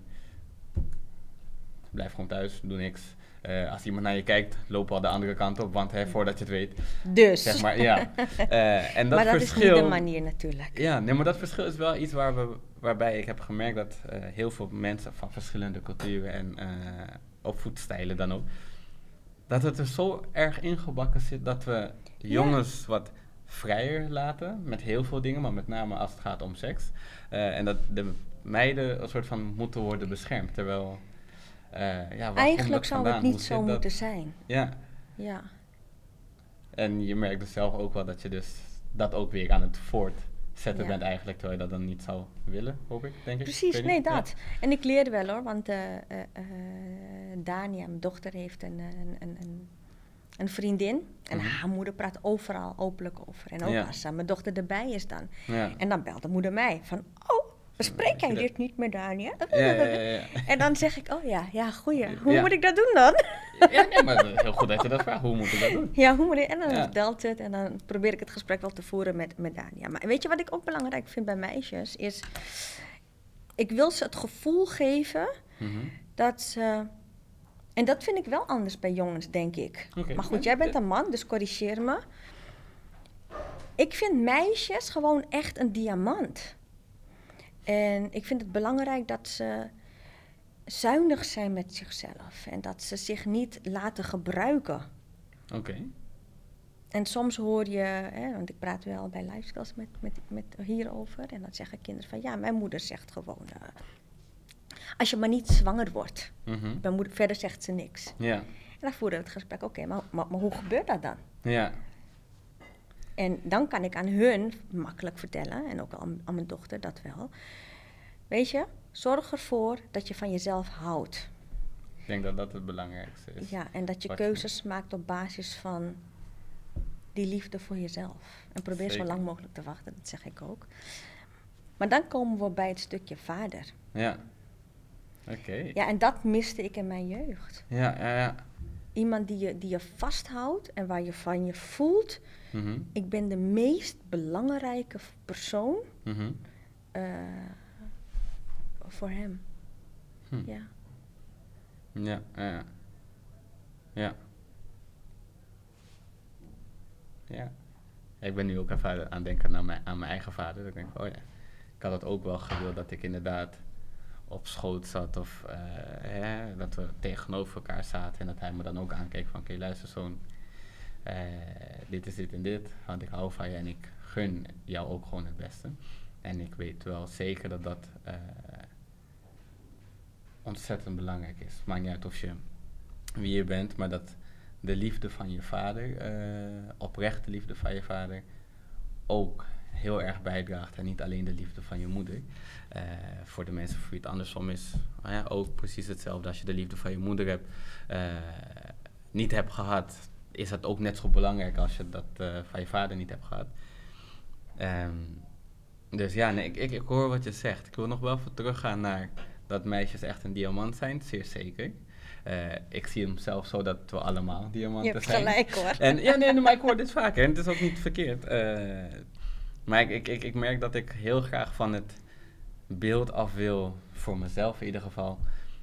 blijf gewoon thuis, doe niks. Uh, als iemand naar je kijkt, lopen al de andere kant op, want hè, voordat je het weet. Dus. Zeg maar, ja. Uh, en dat maar dat verschil, is niet de manier natuurlijk. Ja, nee, maar dat verschil is wel iets waar we, waarbij ik heb gemerkt dat uh, heel veel mensen van verschillende culturen en opvoedstijlen dan ook, dat het er zo erg ingebakken zit dat we jongens wat vrijer laten met heel veel dingen, maar met name als het gaat om seks. en dat de meiden een soort van moeten worden beschermd, terwijl uh, ja, Eigenlijk zou het niet zo moeten zijn. Ja. ja. En je merkt dus zelf ook wel dat je dus dat ook weer aan het voortzetten bent eigenlijk, terwijl je dat dan niet zou willen, hoop ik, denk ik. Precies, nee, dat. En ik leerde wel hoor, want uh, uh, Dania, mijn dochter, heeft een, een, een, een vriendin. En mhm. haar moeder praat overal openlijk over. En ook als mijn dochter erbij is dan. En dan belt de moeder mij van, oh, Spreek jij dit niet met Daniel? Ja, ja, ja, en dan zeg ik, oh ja, ja, goeie. Hoe moet ik dat doen dan? Ja, nee, maar heel goed dat je dat vraagt. Hoe moet ik dat doen? Ja, hoe moet ik? En dan vertelt het en dan probeer ik het gesprek wel te voeren met, met Daniel. Maar weet je wat ik ook belangrijk vind bij meisjes? Is, ik wil ze het gevoel geven mhm. dat ze... En dat vind ik wel anders bij jongens, denk ik. maar goed, jij bent een man, dus corrigeer me. Ik vind meisjes gewoon echt een diamant. En ik vind het belangrijk dat ze zuinig zijn met zichzelf en dat ze zich niet laten gebruiken. Oké. En soms hoor je, hè, want ik praat wel bij lifestyles met, met, met hierover, en dan zeggen kinderen van ja, mijn moeder zegt gewoon, uh, als je maar niet zwanger wordt. Mm Mijn moeder, verder zegt ze niks. Ja. En dan voeren we het gesprek, oké, maar, maar, maar, hoe gebeurt dat dan? Ja. En dan kan ik aan hun makkelijk vertellen, en ook aan, aan mijn dochter dat wel. Weet je, zorg ervoor dat je van jezelf houdt. Ik denk dat dat het belangrijkste is. Ja, en dat je keuzes maakt op basis van die liefde voor jezelf. En probeer zo lang mogelijk te wachten, dat zeg ik ook. Maar dan komen we bij het stukje vader. Ja. Oké. Ja, en dat miste ik in mijn jeugd. Ja, ja, ja. Iemand die je, die je vasthoudt en waar je van je voelt Mhm. Ik ben de meest belangrijke persoon mhm. eh, voor hem. Hm. Ja. Ja, ja. Ja. Ja. Ik ben nu ook even aan het denken aan mijn, aan mijn eigen vader. Ik denk, oh ja, ik had het ook wel gewild dat ik inderdaad op schoot zat of uh, hè, dat we tegenover elkaar zaten en dat hij me dan ook aankeek van, oké, luister zo'n uh, dit is dit en dit, want ik hou van je en ik gun jou ook gewoon het beste. En ik weet wel zeker dat dat uh, ontzettend belangrijk is. Maakt niet uit of je wie je bent, maar dat de liefde van je vader, oprechte liefde van je vader, ook heel erg bijdraagt. En niet alleen de liefde van je moeder. Uh, voor de mensen voor wie het andersom is, ja, ook precies hetzelfde. Als je de liefde van je moeder hebt, uh, niet hebt gehad, is dat ook net zo belangrijk als je dat uh, van je vader niet hebt gehad. Um, dus ja, nee, ik, ik, ik, hoor wat je zegt. Ik wil nog wel even teruggaan naar dat meisjes echt een diamant zijn, zeer zeker. Uh, ik zie hem zelf zo dat we allemaal diamanten zijn. Je hebt gelijk hoor. En, ja, nee, maar ik hoor dit vaker en het is ook niet verkeerd. Uh, maar ik, ik, ik merk dat ik heel graag van het beeld af wil, voor mezelf in ieder geval,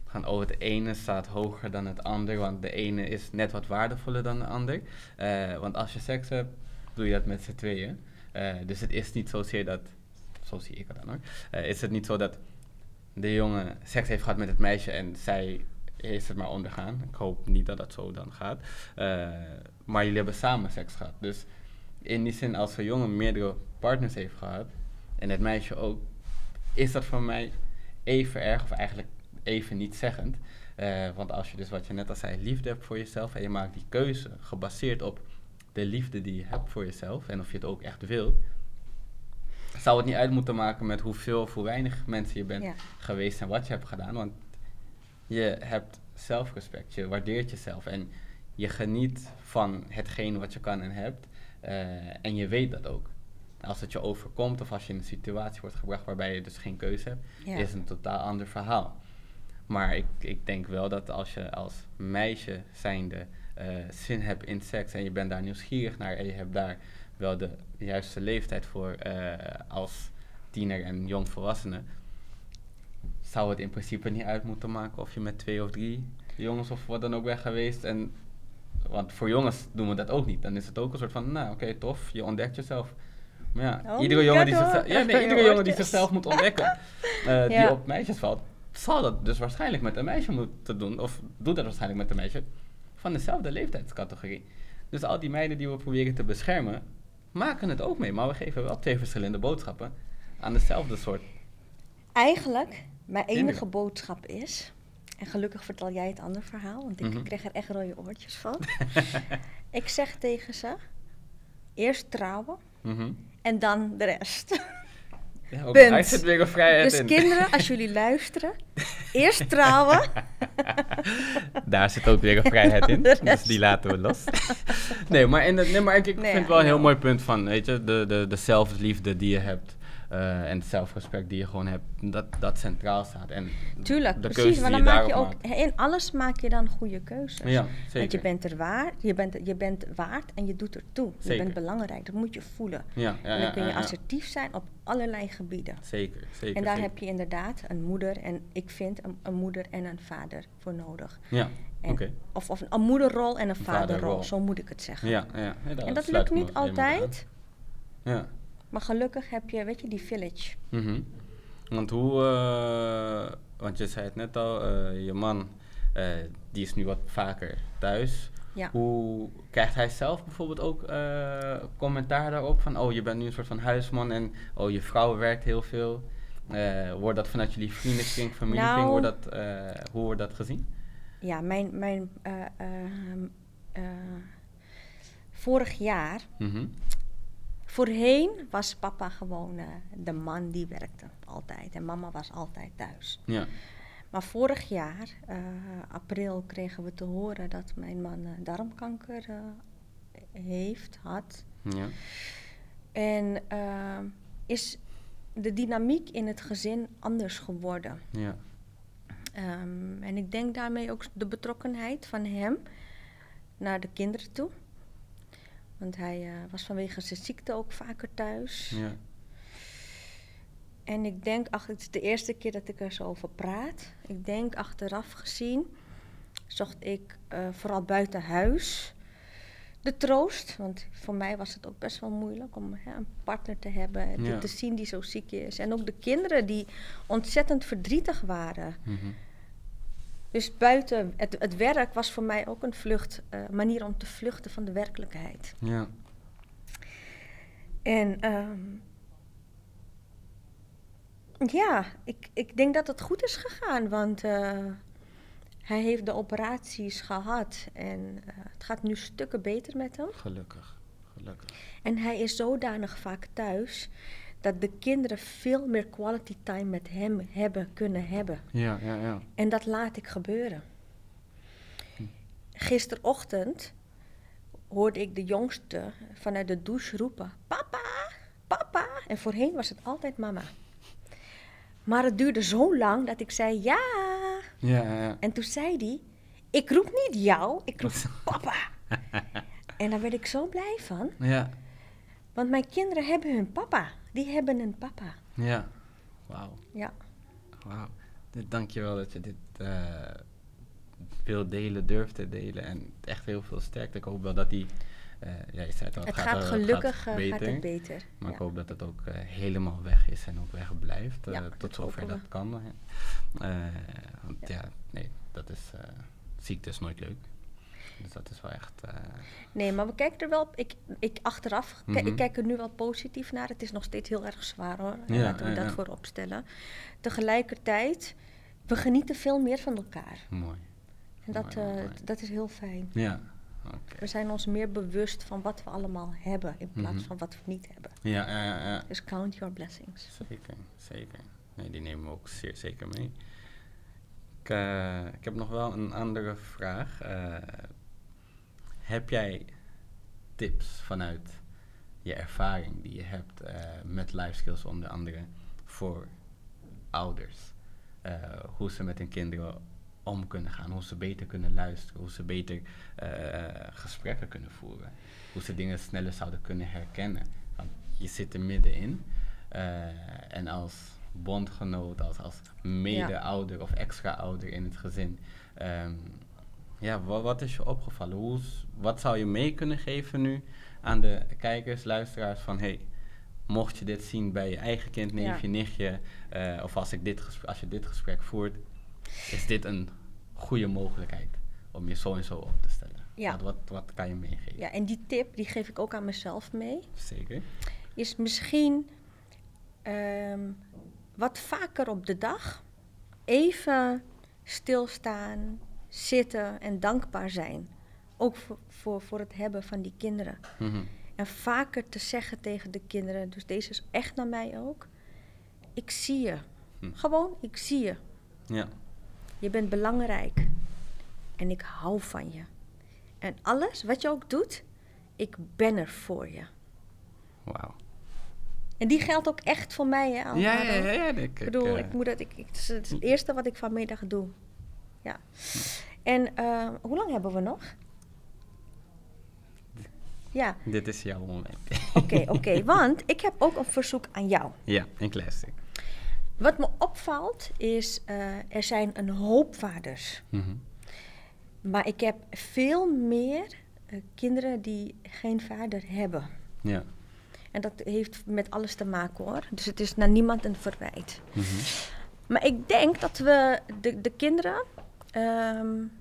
van oh, het ene staat hoger dan het ander, want de ene is net wat waardevoller dan de ander. Uh, want als je seks hebt, doe je dat met z'n tweeën. Uh, dus het is niet zozeer dat, zo zie ik het dan hoor, uh, is het niet zo dat de jongen seks heeft gehad met het meisje en zij is het maar ondergaan. Ik hoop niet dat dat zo dan gaat. Eh, maar jullie hebben samen seks gehad. Dus in die zin, als een jongen meerdere partners heeft gehad, en het meisje ook, is dat voor mij even erg, of eigenlijk even niet zeggend. Uh, want als je dus, wat je net al zei, liefde hebt voor jezelf en je maakt die keuze gebaseerd op de liefde die je hebt voor jezelf en of je het ook echt wilt, zou het niet uit moeten maken met hoeveel of hoe weinig mensen je bent geweest en wat je hebt gedaan. Want je hebt zelfrespect, je waardeert jezelf en je geniet van hetgeen wat je kan en hebt. Uh, en je weet dat ook. Als het je overkomt of als je in een situatie wordt gebracht waarbij je dus geen keuze hebt, is het een totaal ander verhaal. Maar ik, ik denk wel dat als je als meisje zijnde uh, zin hebt in seks en je bent daar nieuwsgierig naar en je hebt daar wel de juiste leeftijd voor uh, als tiener en jongvolwassene, zou het in principe niet uit moeten maken of je met twee of drie jongens of wat dan ook bent geweest. En, want voor jongens doen we dat ook niet. Dan is het ook een soort van, nou oké, tof, je ontdekt jezelf. Ja, oh iedere, jongen die, zichzelf, ja, nee, iedere jongen die zichzelf moet ontdekken, uh, die op meisjes valt, zal dat dus waarschijnlijk met een meisje moeten doen, of doet dat waarschijnlijk met een meisje van dezelfde leeftijdscategorie. Dus al die meiden die we proberen te beschermen, maken het ook mee, maar we geven wel twee verschillende boodschappen aan dezelfde soort. Eigenlijk, mijn enige boodschap is, en gelukkig vertel jij het andere verhaal, want ik mm kreeg er echt rode oortjes van. ik zeg tegen ze, eerst trouwen mhm. En dan de rest. Ja, ook Punt. Hij zit weer vrijheid dus kinderen, als jullie luisteren, eerst trouwen. Daar zit ook weer een vrijheid in, dus die laten we los. nee, maar, in nee, maar ik, ik vind het wel een heel mooi punt van, weet je, de, de, de zelfliefde die je hebt. Uh, en het zelfrespect die je gewoon hebt, dat, dat centraal staat. En Tuurlijk, precies, maar dan maak je ook, in alles maak je dan goede keuzes. Ja, zeker. Want je bent er waard, je bent, je bent waard en je doet er toe. Je bent belangrijk, dat moet je voelen. Ja, ja, en dan kun je assertief zijn op allerlei gebieden. Zeker, zeker. En daar heb je inderdaad een moeder en ik vind een, een moeder en een vader voor nodig. Ja, oké. Of, of een, moederrol en een, vaderrol, zo moet ik het zeggen. Ja, ja. en dat lukt niet altijd. Ja. Maar gelukkig heb je, weet je, die village. Mm Want hoe, uh, want je zei het net al, uh, je man, uh, die is nu wat vaker thuis. Ja. Hoe krijgt hij zelf bijvoorbeeld ook commentaar daarop? Van, oh, je bent nu een soort van huisman en oh, je vrouw werkt heel veel. wordt dat vanuit jullie vriendenkring, familiekring, nou, wordt dat, hoe wordt dat gezien? Ja, mijn, mijn vorig jaar mm Voorheen was papa gewoon uh, de man die werkte, altijd. En mama was altijd thuis. Ja. Maar vorig jaar, uh, april, kregen we te horen dat mijn man uh, darmkanker heeft, had. Ja. En is de dynamiek in het gezin anders geworden. Ja. Um, en ik denk daarmee ook de betrokkenheid van hem naar de kinderen toe. Want hij uh, was vanwege zijn ziekte ook vaker thuis. Ja. En ik denk, ach, het is de eerste keer dat ik er zo over praat. Ik denk achteraf gezien, zocht ik uh, vooral buiten huis de troost. Want voor mij was het ook best wel moeilijk om hè, een partner te hebben, ja. te zien die zo ziek is. En ook de kinderen die ontzettend verdrietig waren. Mm -hmm. Dus buiten het, het werk was voor mij ook een vlucht, uh, manier om te vluchten van de werkelijkheid. Ja. En um, ja, ik, ik denk dat het goed is gegaan, want uh, hij heeft de operaties gehad en uh, het gaat nu stukken beter met hem. Gelukkig, gelukkig. En hij is zodanig vaak thuis dat de kinderen veel meer quality time met hem hebben kunnen hebben. Ja, ja, ja. En dat laat ik gebeuren. Gisterochtend hoorde ik de jongste vanuit de douche roepen: Papa, papa. En voorheen was het altijd mama. Maar het duurde zo lang dat ik zei: Ja. Ja, ja. En toen zei hij: Ik roep niet jou, ik roep papa. en daar werd ik zo blij van. Ja. Want mijn kinderen hebben hun papa. Die hebben een papa. Ja, wauw. Ja. Wauw. Dankjewel dat je dit uh, wil delen, durft te delen. En echt heel veel sterkte. Ik hoop wel dat die... Uh, ja, je zei het, al, het, gaat, gelukkig gaat, beter, gaat het beter. Maar ik hoop dat het ook helemaal weg is en ook weg blijft. Ja, tot zover dat kan. ja, nee, dat is, ziekte is nooit leuk. Dus dat is wel echt... Uh... Nee, maar we kijken er wel... Ik, ik achteraf, mm ik kijk er nu wel positief naar. Het is nog steeds heel erg zwaar hoor. Ja, laten we dat voorop stellen. Tegelijkertijd, we genieten veel meer van elkaar. Mooi. En dat, mooi, uh, dat is heel fijn. Ja. We zijn ons meer bewust van wat we allemaal hebben in plaats mhm. van wat we niet hebben. Ja, ja, ja, ja. Dus count your blessings. Zeker, zeker. Nee, die nemen we ook zeer zeker mee. Ik, uh, ik heb nog wel een andere vraag. Uh, heb jij tips vanuit je ervaring die je hebt uh, met life skills onder andere voor ouders? hoe ze met hun kinderen om kunnen gaan. Hoe ze beter kunnen luisteren. Hoe ze beter uh, gesprekken kunnen voeren. Hoe ze dingen sneller zouden kunnen herkennen. Want je zit er middenin. En als bondgenoot, als, als mede-ouder of extra-ouder in het gezin. Um, ja, wat, wat, is je opgevallen? Hoe, wat zou je mee kunnen geven nu aan de kijkers, luisteraars van... Hey, mocht je dit zien bij je eigen kind, neefje, ja. nichtje... Uh, of als, ik dit als je dit gesprek voert is dit een goede mogelijkheid om je zo en zo op te stellen. Ja. Wat, wat, wat, kan je meegeven? Ja, en die tip die geef ik ook aan mezelf mee. Zeker. Is misschien um, wat vaker op de dag even stilstaan, zitten en dankbaar zijn. Ook voor, voor, voor het hebben van die kinderen. Mm -hmm. En vaker te zeggen tegen de kinderen, dus deze is echt naar mij ook. Ik zie je. Hm. Gewoon, ik zie je. Ja. Je bent belangrijk. En ik hou van je. En alles wat je ook doet, ik ben er voor je. Wauw. En die geldt ook echt voor mij, hè? Ja, ja, ja, ja, Ik, ik bedoel, ik, uh, moet dat, ik, ik, het is het eerste wat ik vanmiddag doe. Ja. En uh, hoe lang hebben we nog? Ja. Dit is jouw moment. Oké, oké. Okay, want ik heb ook een verzoek aan jou. Ja, een classic. Wat me opvalt is, uh, er zijn een hoop vaders. Mm -hmm. Maar ik heb veel meer uh, kinderen die geen vader hebben. Ja. En dat heeft met alles te maken hoor. Dus het is naar niemand een verwijt. Mm -hmm. Maar ik denk dat we de, de kinderen um,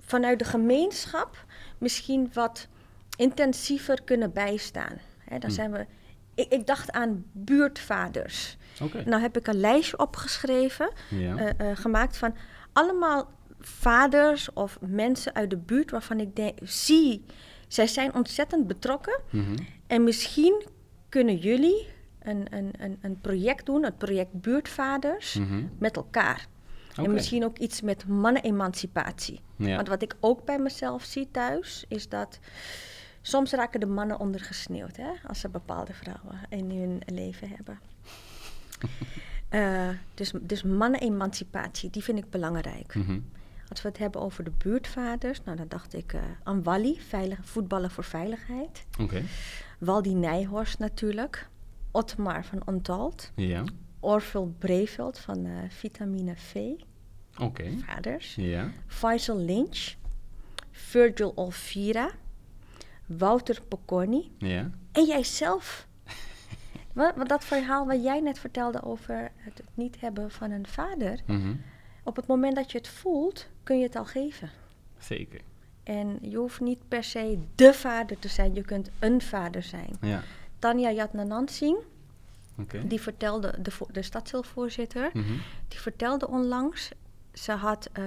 vanuit de gemeenschap misschien wat intensiever kunnen bijstaan. Dan mm. zijn we. Ik, ik dacht aan buurtvaders. Okay. Nou heb ik een lijstje opgeschreven, ja. uh, uh, gemaakt van allemaal vaders of mensen uit de buurt waarvan ik denk, zie, zij zijn ontzettend betrokken. Mm -hmm. En misschien kunnen jullie een, een, een, een, project doen, het project Buurtvaders, mm -hmm. met elkaar. Okay. En misschien ook iets met mannenemancipatie. Ja. Want wat ik ook bij mezelf zie thuis, is dat soms raken de mannen ondergesneeuwd hè, als ze bepaalde vrouwen in hun leven hebben. uh, dus, dus mannen-emancipatie, die vind ik belangrijk. Mm -hmm. Als we het hebben over de buurtvaders, nou dan dacht ik uh, aan Wally, veilig, voetballen voor veiligheid. Okay. Waldi Nijhorst natuurlijk. Otmar van Ontalt. Ja. Orville Breveld van uh, Vitamine V. Oké. Okay. Vaders. Ja. Faisal Lynch. Virgil Olvira. Wouter Pocorni. Ja. En jijzelf. Wat, dat verhaal wat jij net vertelde over het niet hebben van een vader. Mm -hmm. Op het moment dat je het voelt, kun je het al geven. Zeker. En je hoeft niet per se de vader te zijn, je kunt een vader zijn. Ja. Tanja Yatnanant Singh, okay. die vertelde, de, de stadsdeelvoorzitter, mm -hmm. die vertelde onlangs, ze had uh,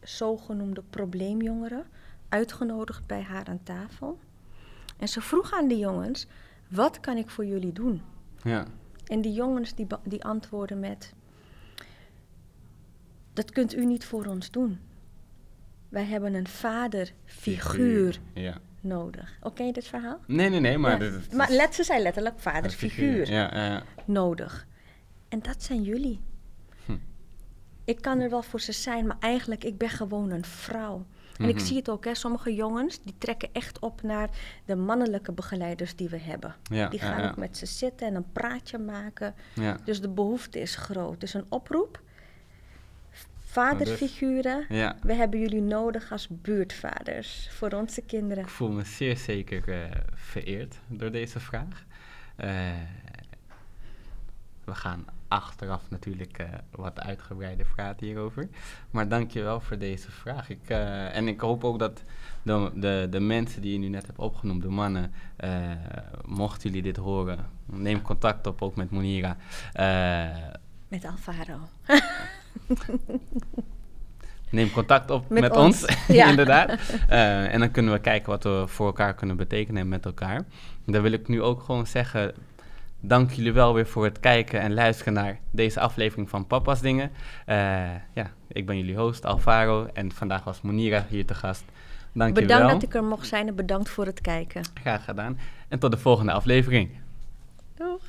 zogenoemde probleemjongeren uitgenodigd bij haar aan tafel. En ze vroeg aan de jongens, wat kan ik voor jullie doen? Ja. En die jongens die, die antwoorden met, dat kunt u niet voor ons doen. Wij hebben een vaderfiguur ja. Nodig. Oké, okay, dit verhaal? Nee, nee, nee, maar... Ja. Dit, maar let, ze zei letterlijk vaderfiguur ja, ja, nodig. En dat zijn jullie. Hm. Ik kan er wel voor ze zijn, maar eigenlijk, ik ben gewoon een vrouw. En ik zie het ook, hè, sommige jongens die trekken echt op naar de mannelijke begeleiders die we hebben. Die gaan ook met ze zitten en een praatje maken. Dus de behoefte is groot. Dus een oproep. Vaderfiguren, ja. we hebben jullie nodig als buurtvaders voor onze kinderen. Ik voel me zeer zeker uh, vereerd door deze vraag. Uh, we gaan achteraf natuurlijk uh, wat uitgebreider praten hierover. Maar dankjewel voor deze vraag. Ik, uh, en ik hoop ook dat de, de, de, mensen die je nu net hebt opgenoemd, de mannen, uh, mochten jullie dit horen, neem contact op ook met Monira. met Alvaro. neem contact op met, ons, inderdaad. Uh, en dan kunnen we kijken wat we voor elkaar kunnen betekenen met elkaar. Dan wil ik nu ook gewoon zeggen, dank jullie wel weer voor het kijken en luisteren naar deze aflevering van Papa's Dingen. Uh, ja, ik ben jullie host Alvaro en vandaag was Monira hier te gast. Dank bedankt wel. dat ik er mocht zijn en bedankt voor het kijken. Graag gedaan. En tot de volgende aflevering. Doeg.